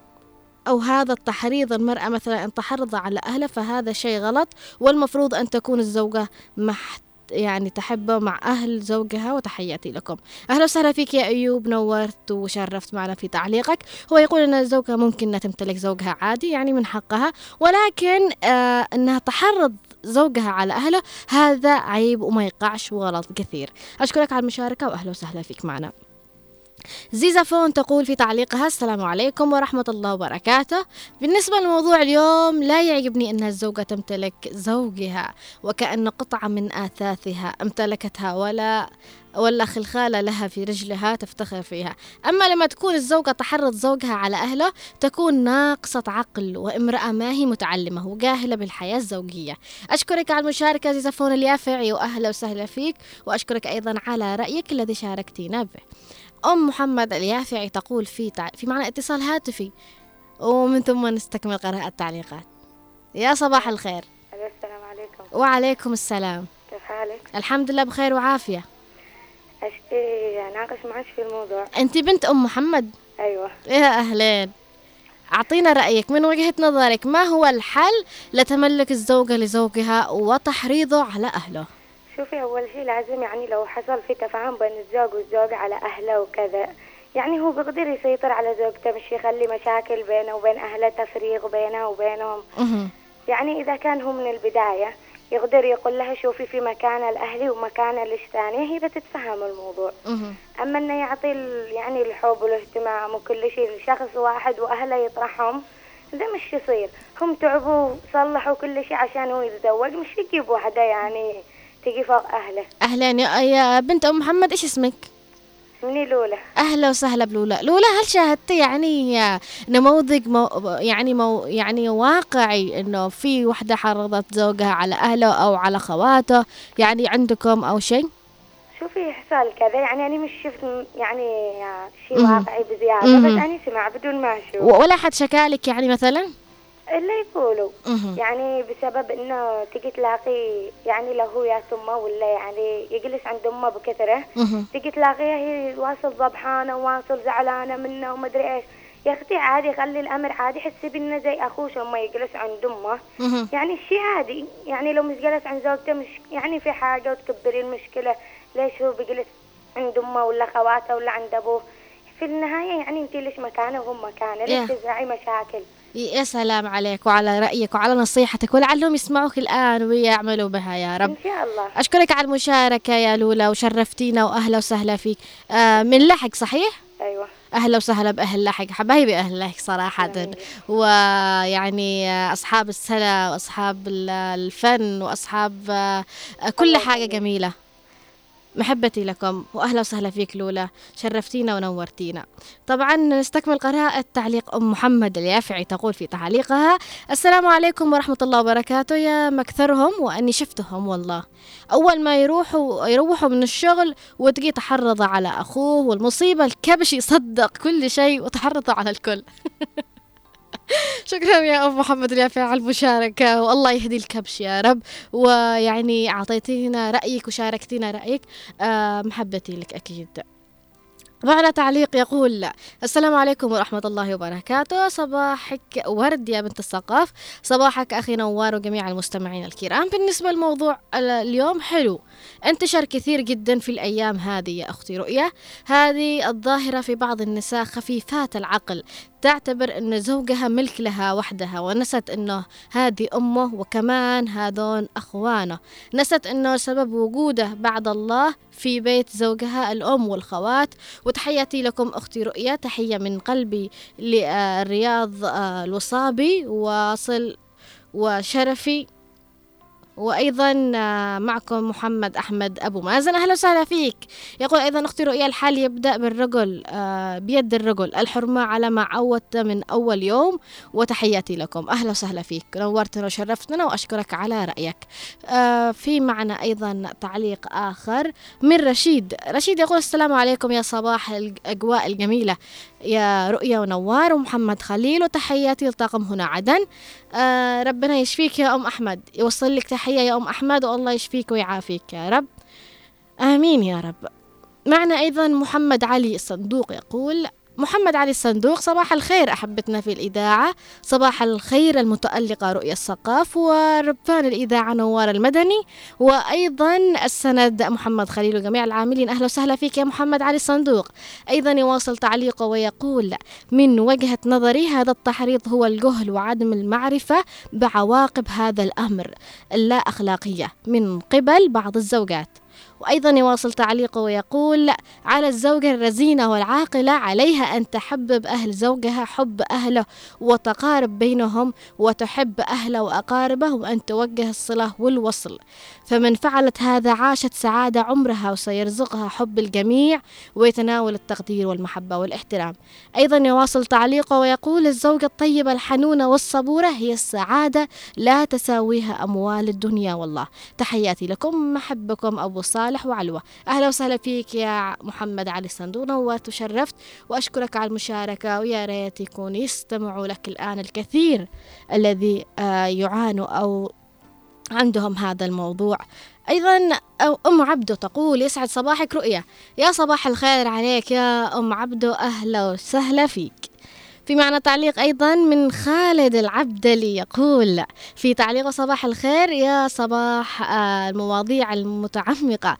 أو هذا التحريض المرأة مثلا أن تحرض على أهلها فهذا شيء غلط والمفروض أن تكون الزوجة محت يعني تحبه مع أهل زوجها وتحياتي لكم. أهلا وسهلا فيك يا أيوب نورت وشرفت معنا في تعليقك. هو يقول أن الزوجة ممكن أنها تمتلك زوجها عادي يعني من حقها ولكن آه أنها تحرض زوجها على أهله هذا عيب وما يقعش وغلط كثير. أشكرك على المشاركة وأهلا وسهلا فيك معنا. زيزا فون تقول في تعليقها السلام عليكم ورحمة الله وبركاته. بالنسبة لموضوع اليوم لا يعجبني أن الزوجة تمتلك زوجها وكأن قطعة من آثاثها امتلكتها ولا ولا خلخالة لها في رجلها تفتخر فيها. أما لما تكون الزوجة تحرض زوجها على أهله تكون ناقصة عقل وامرأة ما هي متعلمة وجاهلة بالحياة الزوجية. أشكرك على المشاركة زيزفون اليافعي وأهلا وسهلا فيك. وأشكرك أيضا على رأيك الذي شاركتينا به. أم محمد اليافعي تقول في تع... في معنا اتصال هاتفي. ومن ثم نستكمل قراءة التعليقات. يا صباح الخير. السلام عليكم. وعليكم السلام. كيف حالك؟ الحمد لله بخير وعافية. أشتي أناقش معك في الموضوع. أنت بنت أم محمد؟ أيوة. يا أهلين. أعطينا رأيك. من وجهة نظرك ما هو الحل لتملك الزوجة لزوجها وتحريضه على أهله؟ شوفي أول شيء لازم يعني لو حصل في تفاهم بين الزوج والزوجة على أهله وكذا يعني هو بيقدر يسيطر على زوجته مش يخلي مشاكل بينه وبين أهله تفريغ بينها وبينهم. يعني إذا كان هو من البداية يقدر يقول لها شوفي في مكان الأهلي ومكان الثانية هي بتتفهم الموضوع. أما إنه يعطي يعني الحب والاهتمام وكل شيء لشخص واحد وأهله يطرحهم ده مش يصير هم تعبوا وصلحوا كل شيء عشان هو يتزوج مش يجيب واحدة يعني تجي فوق أهله أهلين يا, يا بنت أم محمد إيش اسمك؟ مني لولا أهلا وسهلا بلولا لولا هل شاهدتي يعني نموذج مو يعني مو يعني واقعي إنه في وحدة حرضت زوجها على أهله أو على خواته يعني عندكم أو شيء؟ شوفي حصل كذا يعني أنا مش شفت يعني شيء مهم. واقعي بزيادة مهم. بس أنا سمع بدون ما أشوف و- ولا حد شكالك يعني مثلا؟ إلا يقولوا. يعني بسبب إنه تجي تلاقي يعني لو هو يا امه ولا يعني يجلس عند أمه بكثرة. تجي تلاقيها هي واصل ضبحانة وواصل زعلانة منه ومدري إيش يا أختي عادي خلي الأمر عادي حسي بإنه زي أخوه لما يجلس عند أمه. يعني الشيء عادي يعني لو مش جلس عند زوجته مش يعني في حاجة وتكبري المشكلة ليش هو بيجلس عند أمه ولا خواته ولا عند أبوه في النهاية يعني انت ليش مكانه وهم مكانه ليش. تزرعي مشاكل يا سلام عليك وعلى رأيك وعلى نصيحتك ولعلهم يسمعوك الآن ويعملوا بها يا رب. إن شاء الله. أشكرك على المشاركة يا لولا وشرفتينا وأهلا وسهلا فيك. آه من لحق صحيح؟ أيوه. أهلا وسهلا بأهل لحق حبايبي أهل لحق صراحة. ويعني أصحاب السنة وأصحاب ال- الفن وأصحاب آه، كل حاجة جميلة. محبتي لكم وأهلا وسهلا فيك لولا. شرفتينا ونورتينا. طبعا نستكمل قراءة تعليق أم محمد اليافعي تقول في تعليقها السلام عليكم ورحمة الله وبركاته يا مكثرهم وأني شفتهم والله. أول ما يروحوا يروحوا من الشغل وتجي تحرض على أخوه والمصيبة الكبش يصدق كل شيء وتحرض على الكل. شكرا يا أم محمد اليافعي على المشاركة والله يهدي الكبش يا رب. ويعني أعطيتينا رأيك وشاركتينا رأيك آه محبتي لك أكيد. معنا تعليق يقول السلام عليكم ورحمة الله وبركاته. صباحك ورد يا بنت الثقاف صباحك أخي نوار وجميع المستمعين الكرام. بالنسبة للموضوع اليوم حلو. انتشر كثير جدا في الأيام هذه يا أختي رؤية. هذه الظاهرة في بعض النساء خفيفات العقل. تعتبر أن زوجها ملك لها وحدها ونست أنه هذه أمه وكمان هذون أخوانه. نست أنه سبب وجوده بعد الله في بيت زوجها الأم والخوات. وتحياتي لكم أختي رؤية تحية من قلبي للرياض آه، الوصابي واصل وشرفي. وأيضا آه، معكم محمد أحمد أبو مازن. أهلا وسهلا فيك. يقول أيضا أختي رؤيا الحال يبدأ بالرجل آه، بيد الرجل. الحرمة على ما عودت من أول يوم وتحياتي لكم. أهلا وسهلا فيك. نورتنا وشرفتنا وأشكرك على رأيك. آه، في معنا أيضا تعليق آخر من رشيد. رشيد يقول السلام عليكم يا صباح الأجواء الجميلة. يا رؤيا ونوار ومحمد خليل وتحياتي لطاقم هنا عدن. آه ربنا يشفيك يا أم أحمد. يوصل لك تحية يا أم أحمد والله يشفيك ويعافيك يا رب. آمين يا رب. معنا أيضا محمد علي الصندوق يقول محمد علي الصندوق صباح الخير أحبتنا في الإذاعة. صباح الخير المتألقة رؤية الثقاف وربان الإذاعة نوار المدني. وأيضا السند محمد خليل وجميع العاملين. أهلا وسهلا فيك يا محمد علي الصندوق. أيضا يواصل تعليقه ويقول من وجهة نظري هذا التحريض هو الجهل وعدم المعرفة بعواقب هذا الأمر اللا أخلاقية من قبل بعض الزوجات. وأيضا يواصل تعليقه ويقول على الزوجة الرزينة والعاقلة عليها أن تحبب أهل زوجها حب أهله وتقارب بينهم وتحب أهله وأقاربه وأن توجه الصلة والوصل. فمن فعلت هذا عاشت سعادة عمرها وسيرزقها حب الجميع ويتناول التقدير والمحبة والاحترام. أيضا يواصل تعليقه ويقول الزوجة الطيبة الحنونة والصبورة هي السعادة لا تساويها أموال الدنيا والله. تحياتي لكم محبكم أبو صالح. وعلوة. أهلا وسهلا فيك يا محمد علي صندوق وتشرفت وأشكرك على المشاركة ويا ريت يكون يستمعوا لك الآن الكثير الذي آه، يعانوا أو عندهم هذا الموضوع. أيضا أم عبدو تقول يسعد صباحك رؤية. يا صباح الخير عليك يا أم عبدو أهلا وسهلا فيك. في معنا تعليق أيضا من خالد العبدلي يقول في تعليق صباح الخير يا صباح آه، المواضيع المتعمقة.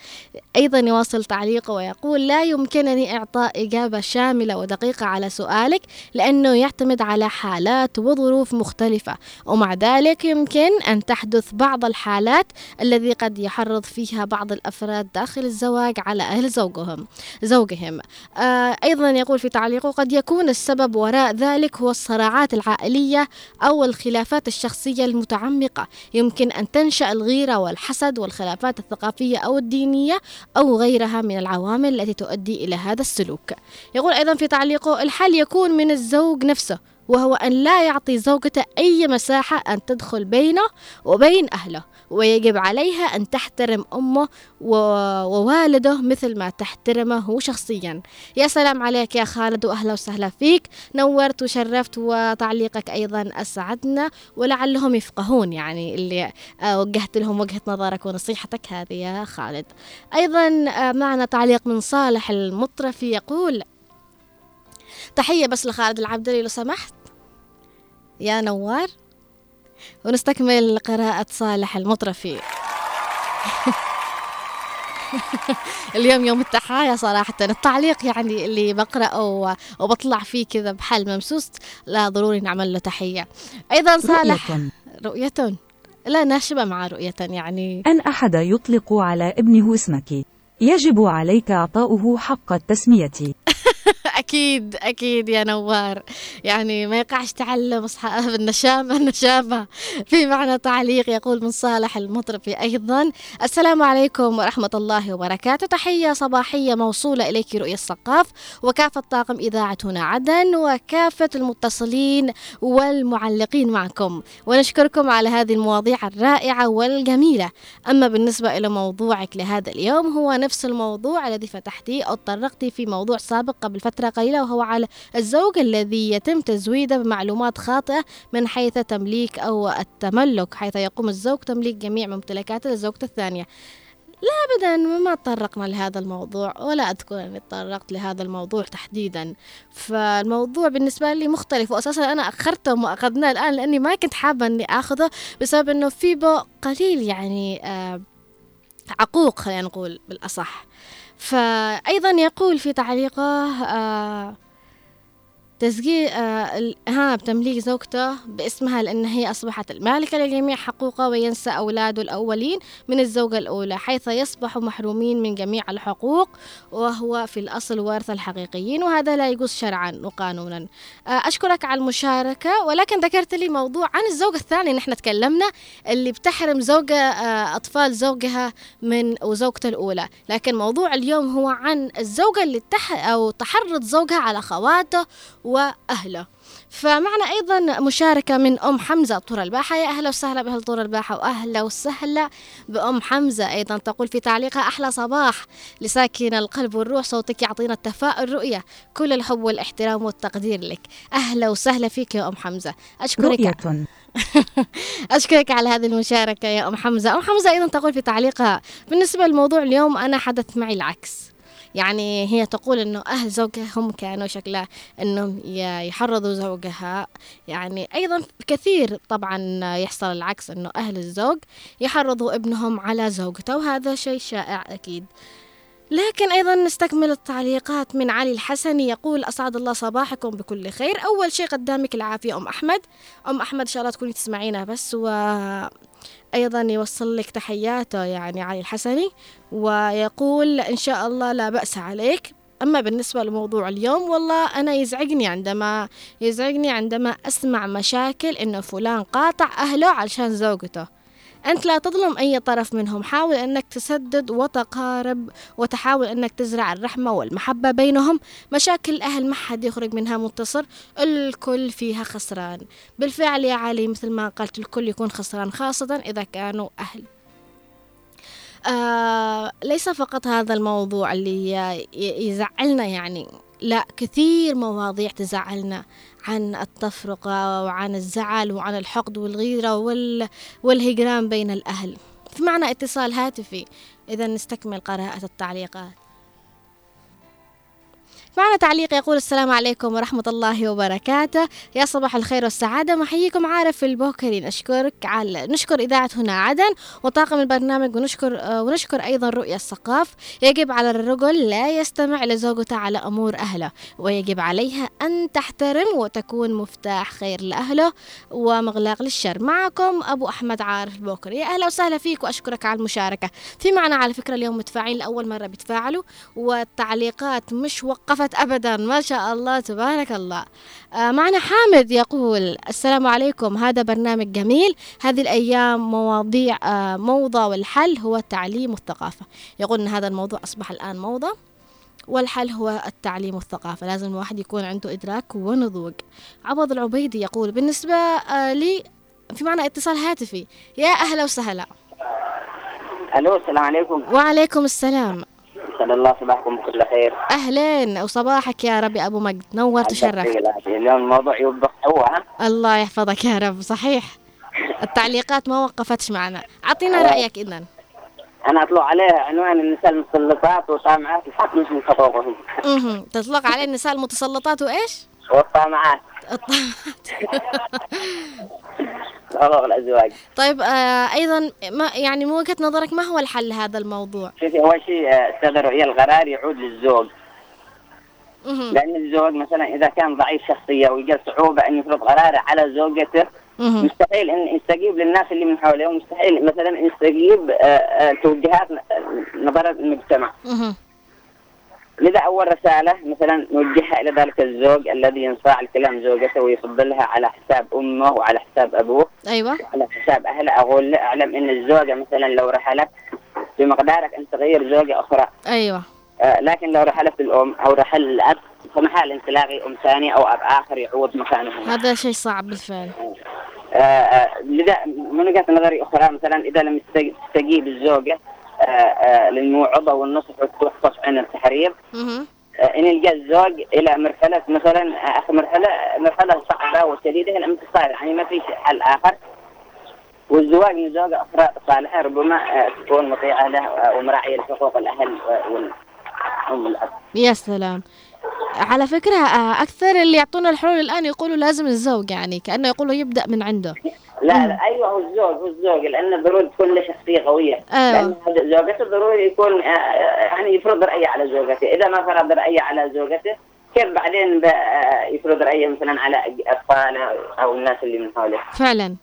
أيضا يواصل تعليقه ويقول لا يمكنني إعطاء إجابة شاملة ودقيقة على سؤالك لأنه يعتمد على حالات وظروف مختلفة ومع ذلك يمكن أن تحدث بعض الحالات الذي قد يحرض فيها بعض الأفراد داخل الزواج على أهل زوجهم زوجهم. آه أيضا يقول في تعليقه قد يكون السبب وراء ذلك هو الصراعات العائلية أو الخلافات الشخصية المتعمقة. يمكن أن تنشأ الغيرة والحسد والخلافات الثقافية أو الدينية أو غيرها من العوامل التي تؤدي إلى هذا السلوك. يقول أيضا في تعليقه الحل يكون من الزوج نفسه وهو أن لا يعطي زوجته أي مساحة أن تدخل بينه وبين أهله. ويجب عليها أن تحترم أمه ووالده مثل ما تحترمه شخصيا. يا سلام عليك يا خالد وأهلا وسهلا فيك. نورت وشرفت وتعليقك أيضا أسعدنا ولعلهم يفقهون يعني اللي آه، وجهت لهم وجهة نظرك ونصيحتك هذه يا خالد. أيضا آه، معنا تعليق من صالح المطرفي يقول تحية بس لخالد العبدلي لو سمحت. يا نوار. ونستكمل قراءة صالح المطرفي. اليوم يوم التحايا صراحة. التعليق يعني اللي بقرأه وبطلع فيه كذا بحال ممسوس لا ضروري نعمل له تحية. أيضا صالح رؤية, رؤية. لا ناشبة مع رؤية يعني. أن أحد يطلق على ابنه اسمك. يجب عليك إعطاؤه حق التسمية. أكيد أكيد يا نوار. يعني ما يقعش تعلم أصحاب النشامة النشامة. في معنى تعليق يقول من صالح المطرفي أيضا. السلام عليكم ورحمة الله وبركاته. تحية صباحية موصولة إليك رؤية الثقاف وكافة طاقم إذاعة هنا عدن وكافة المتصلين والمعلقين معكم. ونشكركم على هذه المواضيع الرائعة والجميلة. أما بالنسبة إلى موضوعك لهذا اليوم هو نفس الموضوع الذي فتحتيه أو تطرقتي في موضوع سابق قبل فترة قليلة وهو على الزوج الذي يتم تزويده بمعلومات خاطئة من حيث تمليك أو التملك حيث يقوم الزوج تمليك جميع ممتلكاته للزوجة الثانية. لا أبدا ما تطرقنا لهذا الموضوع ولا أذكر أني تطرقت لهذا الموضوع تحديدا. فالموضوع بالنسبة لي مختلف وأساسا أنا أخرته وأخذناه الآن لأني ما كنت حابة أني أخذه بسبب أنه في قليل يعني آه عقوق خلينا نقول بالأصح. فأيضا يقول في تعليقه آه تسجيل آه الإهانة بتمليك زوجته باسمها لأن هي أصبحت المالكة لجميع حقوقه وينسى أولاده الأولين من الزوجة الأولى حيث يصبحوا محرومين من جميع الحقوق وهو في الأصل وارث الحقيقيين وهذا لا يجوز شرعا وقانونا. آه أشكرك على المشاركة ولكن ذكرت لي موضوع عن الزوجة الثانية نحن تكلمنا اللي بتحرم زوجة آه أطفال زوجها من وزوجته الأولى. لكن موضوع اليوم هو عن الزوجة اللي تح أو تحرض زوجها على خواته وأهله. فمعنا أيضا مشاركة من أم حمزة طور الباحة. يا أهلا وسهلا بأهل طور الباحة وأهلا وسهلا بأم حمزة أيضا. تقول في تعليقها أحلى صباح لساكن القلب والروح صوتك يعطينا التفاؤل رؤية كل الحب والاحترام والتقدير لك. أهلا وسهلا فيك يا أم حمزة. أشكرك رؤية. أشكرك على هذه المشاركة يا أم حمزة. أم حمزة أيضا تقول في تعليقها بالنسبة لموضوع اليوم أنا حدث معي العكس. يعني هي تقول إنه أهل زوجها هم كانوا شكلها إنهم يحرضوا زوجها. يعني أيضا كثير طبعا يحصل العكس إنه أهل الزوج يحرضوا ابنهم على زوجته وهذا شيء شائع أكيد. لكن أيضا نستكمل التعليقات من علي الحسني يقول أسعد الله صباحكم بكل خير. أول شيء قدامك العافية أم أحمد. أم أحمد إن شاء الله تكوني تسمعينا بس و أيضا يوصل لك تحياته يعني علي الحسني ويقول إن شاء الله لا بأس عليك. أما بالنسبة لموضوع اليوم والله أنا يزعجني عندما يزعجني عندما أسمع مشاكل إنه فلان قاطع أهله علشان زوجته. أنت لا تظلم أي طرف منهم. حاول أنك تسدد وتقارب وتحاول أنك تزرع الرحمة والمحبة بينهم. مشاكل الأهل ما حد يخرج منها منتصر الكل فيها خسران. بالفعل يا علي مثل ما قلت الكل يكون خسران خاصة إذا كانوا أهل. آه ليس فقط هذا الموضوع اللي يزعلنا يعني. لا كثير مواضيع تزعلنا عن التفرقة وعن الزعل وعن الحقد والغيرة وال... والهجران بين الأهل. في معنى اتصال هاتفي إذا نستكمل قراءة التعليقات. معنا تعليق يقول السلام عليكم ورحمة الله وبركاته. يا صباح الخير والسعادة. محييكم عارف البوكري نشكرك على نشكر إذاعة هنا عدن وطاقم البرنامج ونشكر ونشكر أيضا رؤية الثقاف يجب على الرجل لا يستمع لزوجته على أمور أهله ويجب عليها أن تحترم وتكون مفتاح خير لأهله ومغلاق للشر. معكم أبو أحمد عارف البوكري أهلا وسهلا فيك وأشكرك على المشاركة. في معنا على فكرة اليوم متفاعلين لأول مرة بيتفاعلوا والتعليقات مش وقفت أبدا. ما شاء الله تبارك الله. آه معنا حامد يقول السلام عليكم. هذا برنامج جميل. هذه الأيام مواضيع آه موضة والحل هو التعليم والثقافة. يقول أن هذا الموضوع أصبح الآن موضة والحل هو التعليم والثقافة. لازم الواحد يكون عنده إدراك ونضوج. عبد العبيدي يقول بالنسبة آه لي في معنى اتصال هاتفي. يا أهلا وسهلا. ألو السلام عليكم. وعليكم السلام. اسال الله صباحكم بكل خير. اهلين وصباحك يا ربي أبو مجد. نور تشرف اليوم الموضوع يوضح هو الله يحفظك يا رب. صحيح. التعليقات ما وقفتش معنا. أعطينا رأيك اذا أنا أطلق عليه عنوان النساء المتسلطات وطامعات الحق مش من حقوقهم أها تطلق عليه النساء المتسلطات وإيش؟ والطامعات حقوق الأزواج. طيب آه أيضا ما يعني من وجهة نظرك ما هو الحل لهذا الموضوع؟ شوفي أول شيء أستاذ رؤيا القرار يعود للزوج. لأن الزوج مثلا إذا كان ضعيف شخصية ويجد صعوبة أن يفرض قراره على زوجته مستحيل إن يستجيب للناس اللي من حوله ومستحيل مثلا إن يستجيب توجهات نظرة المجتمع. لذا أول رسالة مثلا نوجهها إلى ذلك الزوج الذي ينصاع الكلام زوجته ويفضلها على حساب أمه وعلى حساب أبوه. أيوة. على حساب أهله. أقول له أعلم أن الزوجة مثلا لو رحلت بمقدارك أن تغير زوجة أخرى. أيوة. آه لكن لو رحلت الأم أو رحل الأب فمحال أن تلاقي أم ثاني أو أب آخر يعوض مكانه هذا شيء صعب بالفعل. آه آه لذا من وجهة نظري أخرى مثلا إذا لم تستجيب الزوجة آه آه للموعظة والنصح والتوقف عن التحريض إن يلقى الزوج إلى مرحلة مثلا آخر مرحلة مرحلة صعبة وشديدة الانتصار يعني ما فيش حل آخر والزواج من زوجة أخرى صالحة ربما آه، تكون مطيعة له ومراعية لحقوق الأهل والأم الأب يا سلام. على فكرة آه، أكثر اللي يعطونا الحلول الآن يقولوا لازم الزوج يعني كأنه يقولوا يبدأ من عنده. لا لا أيوه هو الزوج هو الزوج لأن ضروري تكون له شخصية قوية. أيوة. لأن زوجته ضروري يكون يعني يفرض رأيه على زوجته. إذا ما فرض رأيه على زوجته كيف بعدين يفرض رأيه مثلا على أطفاله أو الناس اللي من حوله فعلا.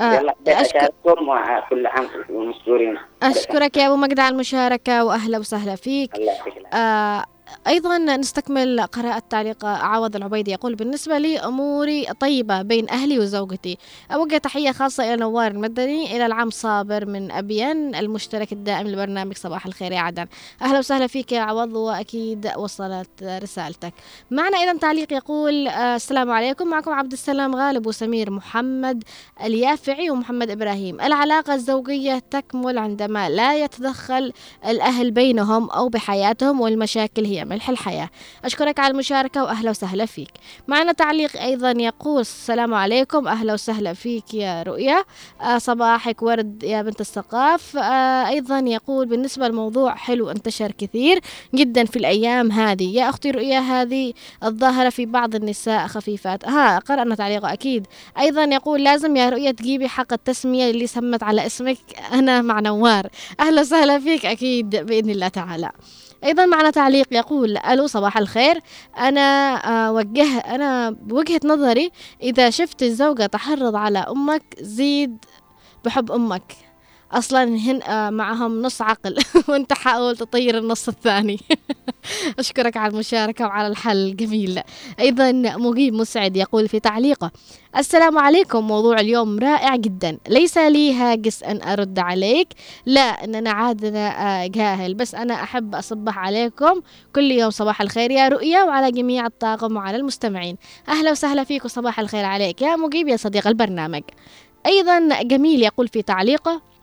آه أشكركم وكل عام ومشكورين أشكرك يا أبو مجد على المشاركة وأهلا وسهلا فيك. الله آه أيضا نستكمل قراءة تعليق عوض العبيدي يقول بالنسبة لي أموري طيبة بين أهلي وزوجتي. أوجه تحية خاصة إلى نوار المدني إلى العم صابر من أبين المشترك الدائم لبرنامج صباح الخير يا عدن. أهلا وسهلا فيك يا عوض وأكيد وصلت رسالتك. معنا أيضا تعليق يقول آه، السلام عليكم. معكم عبد السلام غالب وسمير محمد اليافعي ومحمد إبراهيم. العلاقة الزوجية تكمل عندما لا يتدخل الأهل بينهم أو بحياتهم والمشاكل هي ملح الحياة. أشكرك على المشاركة وأهلا وسهلا فيك. معنا تعليق أيضا يقول السلام عليكم أهلا وسهلا فيك يا رؤيا. آه صباحك ورد يا بنت الثقاف آه أيضا يقول بالنسبة للموضوع حلو انتشر كثير جدا في الأيام هذه. يا أختي رؤيا هذه الظاهرة في بعض النساء خفيفات. ها قرأنا تعليقه أكيد. أيضا يقول لازم يا رؤيا تجيبي حق التسمية اللي سمت على اسمك أنا مع نوار. أهلا وسهلا فيك أكيد بإذن الله تعالى. أيضا معنا تعليق يقول ألو صباح الخير. أنا آه، وجه أنا بوجهة نظري إذا شفت الزوجة تحرض على أمك زيد بحب أمك. أصلا هن آه، معهم نص عقل وأنت حاول تطير النص الثاني. أشكرك على المشاركة وعلى الحل الجميل أيضا مجيب مسعد يقول في تعليقه السلام عليكم موضوع اليوم رائع جدا. ليس لي هاجس أن أرد عليك. لا اننا عادنا آه، جاهل. بس أنا أحب أصبح عليكم. كل يوم صباح الخير يا رؤيا وعلى جميع الطاقم وعلى المستمعين. أهلا وسهلا فيك وصباح الخير عليك. يا مجيب يا صديق البرنامج. أيضا جميل يقول في تعليقه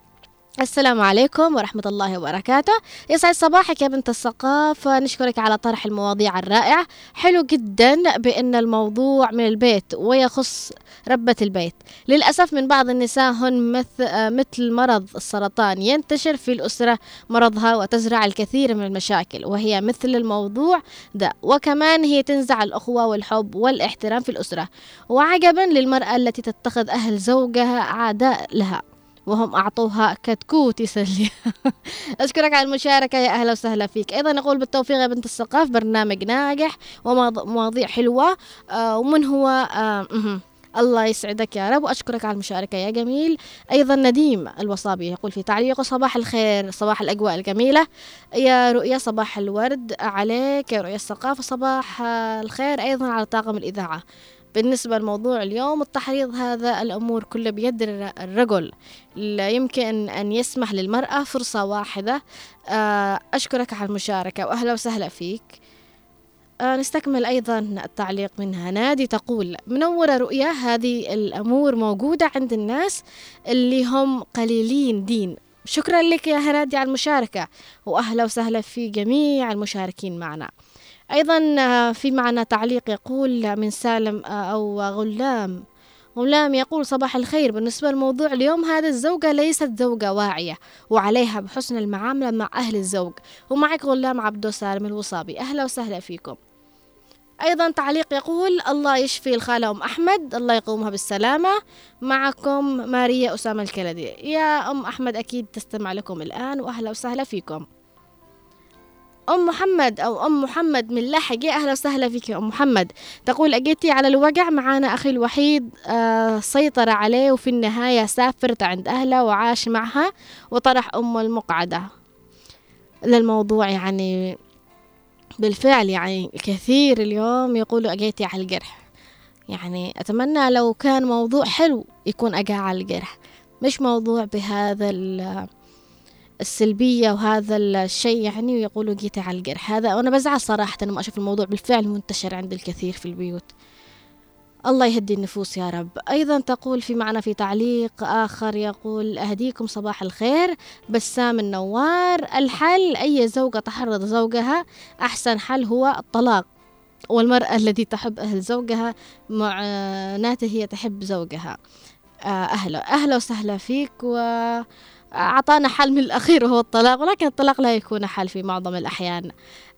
السلام عليكم ورحمة الله وبركاته. يسعد صباحك يا بنت الثقافة نشكرك على طرح المواضيع الرائعة. حلو جدا بأن الموضوع من البيت ويخص ربة البيت. للأسف من بعض النساء هن مثل, مثل مرض السرطان ينتشر في الأسرة مرضها وتزرع الكثير من المشاكل وهي مثل الموضوع ده. وكمان هي تنزع الأخوة والحب والاحترام في الأسرة. وعجبا للمرأة التي تتخذ أهل زوجها أعداء لها. وهم أعطوها كتكوت يسلي. أشكرك على المشاركة يا أهلا وسهلا فيك. أيضا نقول بالتوفيق يا بنت الثقاف برنامج ناجح ومواضيع حلوة آه ومن هو آه الله يسعدك يا رب. وأشكرك على المشاركة يا جميل. أيضا نديم الوصابي يقول في تعليقه صباح الخير صباح الأجواء الجميلة. يا رؤيا صباح الورد عليك. يا رؤيا الثقافة صباح الخير أيضا على طاقم الإذاعة. بالنسبة لموضوع اليوم التحريض هذا الأمور كله بيد الرجل. لا يمكن أن يسمح للمرأة فرصة واحدة. آه، أشكرك على المشاركة وأهلا وسهلا فيك. آه، نستكمل أيضا التعليق منها. نادي تقول منورة رؤية هذه الأمور موجودة عند الناس اللي هم قليلين دين. شكرا لك يا هنادي على المشاركة. وأهلا وسهلا في جميع المشاركين معنا. أيضا آه، في معنا تعليق يقول من سالم آه، أو غلام. غلام يقول صباح الخير. بالنسبة لموضوع اليوم هذا الزوجة ليست زوجة واعية وعليها بحسن المعاملة مع أهل الزوج. ومعك غلام عبدو سالم الوصابي. أهلا وسهلا فيكم. أيضا تعليق يقول الله يشفي الخالة أم أحمد الله يقومها بالسلامة. معكم ماريا أسامة الكلدي. يا أم أحمد أكيد تستمع لكم الآن وأهلا وسهلا فيكم. أم محمد أو أم محمد من يا أهلا وسهلا فيك يا أم محمد. تقول أجيتي على الوقع معانا أخي الوحيد آه سيطر عليه وفي النهاية سافرت عند أهله وعاش معها وطرح أمه المقعدة. للموضوع يعني بالفعل يعني كثير اليوم يقولوا أجيتي على الجرح يعني أتمنى لو كان موضوع حلو يكون أجا على الجرح مش موضوع بهذا السلبية وهذا الشيء يعني ويقولوا جيت على الجرح هذا وأنا بزعل صراحة لما أشوف الموضوع بالفعل منتشر عند الكثير في البيوت. الله يهدي النفوس يا رب. أيضا تقول في معنا في تعليق آخر يقول أهديكم صباح الخير. بسام النوار الحل أي زوجة تحرض زوجها أحسن حل هو الطلاق. والمرأة التي تحب أهل زوجها معناته هي تحب زوجها. أهله أهلا. وسهلا فيك وأعطانا حل من الأخير وهو الطلاق ولكن الطلاق لا يكون حل في معظم الأحيان.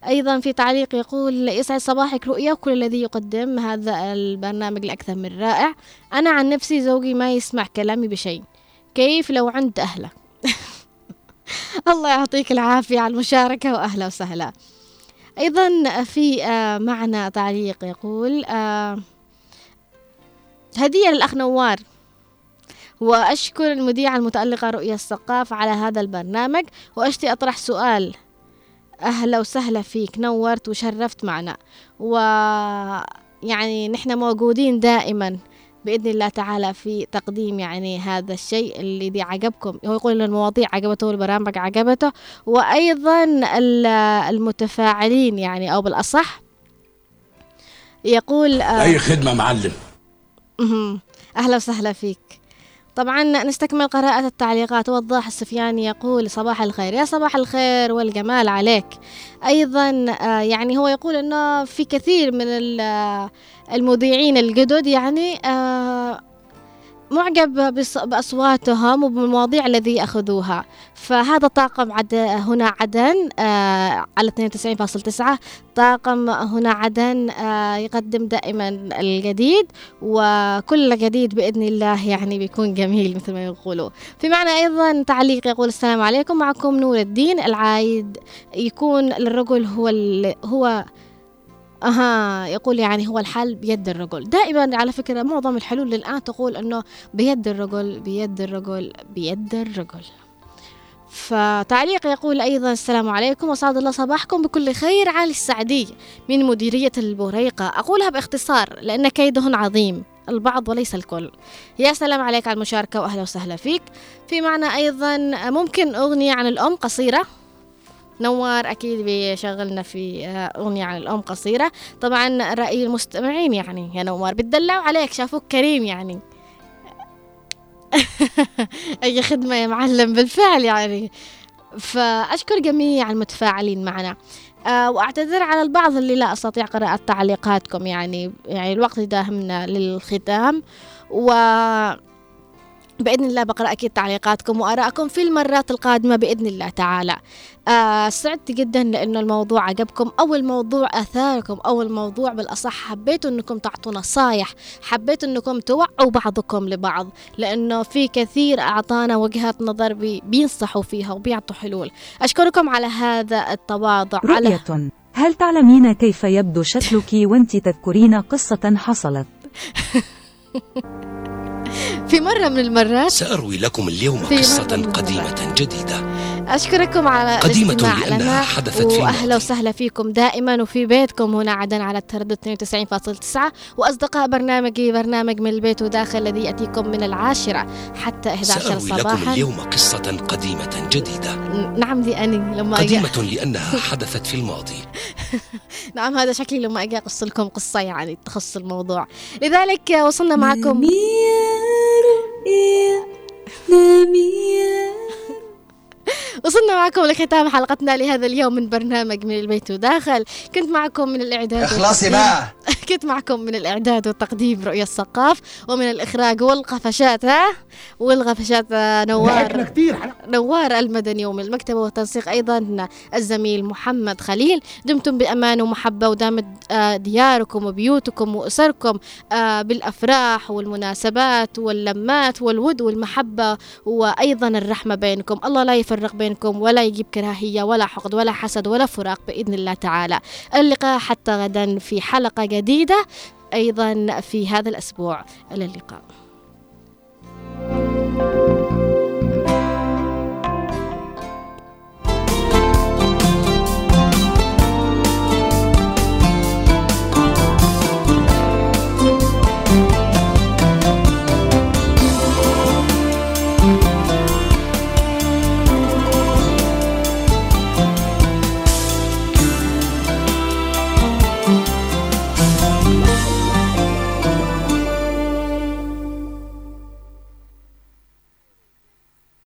أيضا في تعليق يقول يسعد صباحك رؤيا وكل الذي يقدم. هذا البرنامج الأكثر من رائع. أنا عن نفسي زوجي ما يسمع كلامي بشيء. كيف لو عند أهله؟ الله يعطيك العافية على المشاركة وأهلا وسهلا. أيضا في آه، معنا تعليق يقول آه، هدية للأخ نوار. وأشكر المذيعة المتألقة رؤية الثقاف على هذا البرنامج وأشتي أطرح سؤال. أهلا وسهلا فيك نورت وشرفت معنا. ويعني نحن موجودين دائما بإذن الله تعالى في تقديم يعني هذا الشيء الذي عجبكم. هو يقول المواضيع عجبته والبرامج عجبته وأيضا المتفاعلين يعني أو بالأصح يقول آه، أي خدمة معلم؟ أهلا وسهلا فيك. طبعا نستكمل قراءة التعليقات. وضاح السفياني يقول صباح الخير. يا صباح الخير والجمال عليك. أيضا آه، يعني هو يقول أنه في كثير من المذيعين الجدد يعني آه، معجب بأصواتهم وبالمواضيع الذي يأخذوها فهذا طاقم عد هنا عدن آه على 92.9 طاقم هنا عدن آه يقدم دائما الجديد وكل جديد بإذن الله يعني بيكون جميل مثل ما يقولوا. في معنى أيضا تعليق يقول السلام عليكم. معكم نور الدين. العايد يكون للرجل هو هو أها يقول يعني هو الحل بيد الرجل. دائما على فكرة معظم الحلول الآن تقول أنه بيد الرجل بيد الرجل بيد الرجل. فتعليق يقول أيضا السلام عليكم وسعد الله صباحكم بكل خير. علي السعدي من مديرية البوريقة. أقولها باختصار لأن كيدهن عظيم البعض وليس الكل. يا سلام عليك على المشاركة وأهلا وسهلا فيك. في معنى أيضا ممكن أغنية عن الأم قصيرة؟ نوار أكيد بيشغلنا في آه، أغنية عن الأم قصيرة. طبعا رأي المستمعين يعني يا نوار بتدلعوا عليك شافوك كريم يعني. أي خدمة يا معلم بالفعل يعني. فأشكر جميع المتفاعلين معنا. أه وأعتذر على البعض اللي لا أستطيع قراءة تعليقاتكم يعني يعني الوقت داهمنا للختام. و بإذن الله بقرأ أكيد تعليقاتكم وآراءكم في المرات القادمة بإذن الله تعالى. آه سعدت جدا لأنه الموضوع عجبكم. أو الموضوع أثاركم أو الموضوع بالأصح حبيتوا أنكم تعطوا نصايح حبيت أنكم توعوا بعضكم لبعض لأنه في كثير أعطانا وجهات نظر بي بينصحوا فيها وبيعطوا حلول. أشكركم على هذا التواضع. رؤية. على هل تعلمين كيف يبدو شكلك وانت تذكرين قصة حصلت؟ في مرة من المرات سأروي لكم اليوم قصة قديمة جديدة. أشكركم على قديمة لأنها حدثت في وأهلا وسهلا فيكم دائما وفي بيتكم هنا عدن على التردد 92.9 وأصدقاء برنامجي برنامج من البيت وداخل الذي يأتيكم من العاشرة حتى 11 صباحا لكم اليوم قصة قديمة جديدة. نعم دي أني لما قديمة لأنها حدثت في الماضي. نعم هذا شكلي لما أجي أقص لكم قصة يعني تخص الموضوع. لذلك وصلنا معكم. in the mirror. وصلنا معكم لختام حلقتنا لهذا اليوم من برنامج من البيت وداخل. كنت معكم من الإعداد اخلصي بقى. كنت معكم من الإعداد والتقديم رؤية الثقاف ومن الإخراج والقفشات ها؟ والقفشات نوار. كتير نوار المدني ومن المكتبة والتنسيق أيضا الزميل محمد خليل. دمتم بأمان ومحبة ودامت آه، دياركم وبيوتكم وأسركم آه، بالأفراح والمناسبات واللمات والود والمحبة وأيضا الرحمة بينكم. الله لا يفرق بينكم ولا يجيب كراهية ولا حقد ولا حسد ولا فراق بإذن الله تعالى. اللقاء حتى غدا في حلقة جديدة أيضا في هذا الأسبوع. إلى اللقاء.